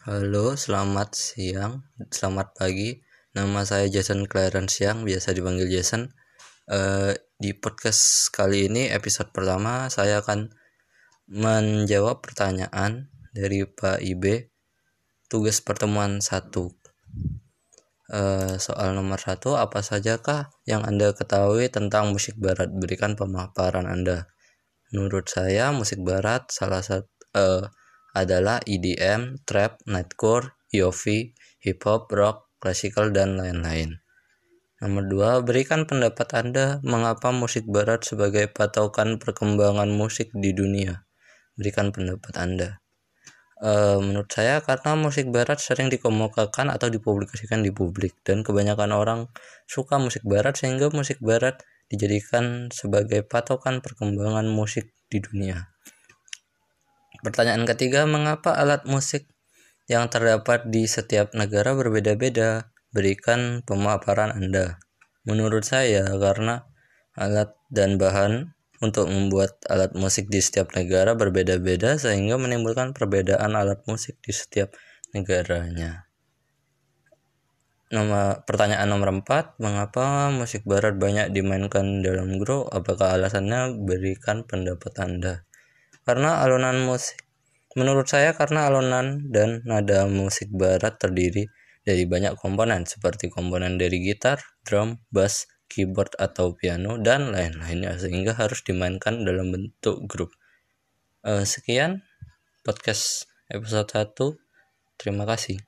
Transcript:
Halo, selamat siang, selamat pagi. Nama saya Jason Clarence Siang, biasa dipanggil Jason. Uh, di podcast kali ini, episode pertama, saya akan menjawab pertanyaan dari Pak Ibe. Tugas pertemuan satu. Uh, soal nomor satu, apa sajakah yang Anda ketahui tentang musik barat? Berikan pemaparan Anda. Menurut saya, musik barat salah satu uh, adalah EDM, trap, nightcore, yofi, hip hop, rock, classical, dan lain-lain. Nomor dua, berikan pendapat Anda mengapa musik barat sebagai patokan perkembangan musik di dunia. Berikan pendapat Anda. E, menurut saya karena musik barat sering dikemukakan atau dipublikasikan di publik dan kebanyakan orang suka musik barat sehingga musik barat dijadikan sebagai patokan perkembangan musik di dunia. Pertanyaan ketiga, mengapa alat musik yang terdapat di setiap negara berbeda-beda? Berikan pemaparan Anda. Menurut saya, karena alat dan bahan untuk membuat alat musik di setiap negara berbeda-beda sehingga menimbulkan perbedaan alat musik di setiap negaranya. Nama pertanyaan nomor 4, mengapa musik barat banyak dimainkan dalam grup? Apakah alasannya? Berikan pendapat Anda. Karena alunan musik Menurut saya karena alunan dan nada musik barat terdiri dari banyak komponen seperti komponen dari gitar, drum, bass, keyboard atau piano dan lain-lainnya sehingga harus dimainkan dalam bentuk grup. Uh, sekian podcast episode 1. Terima kasih.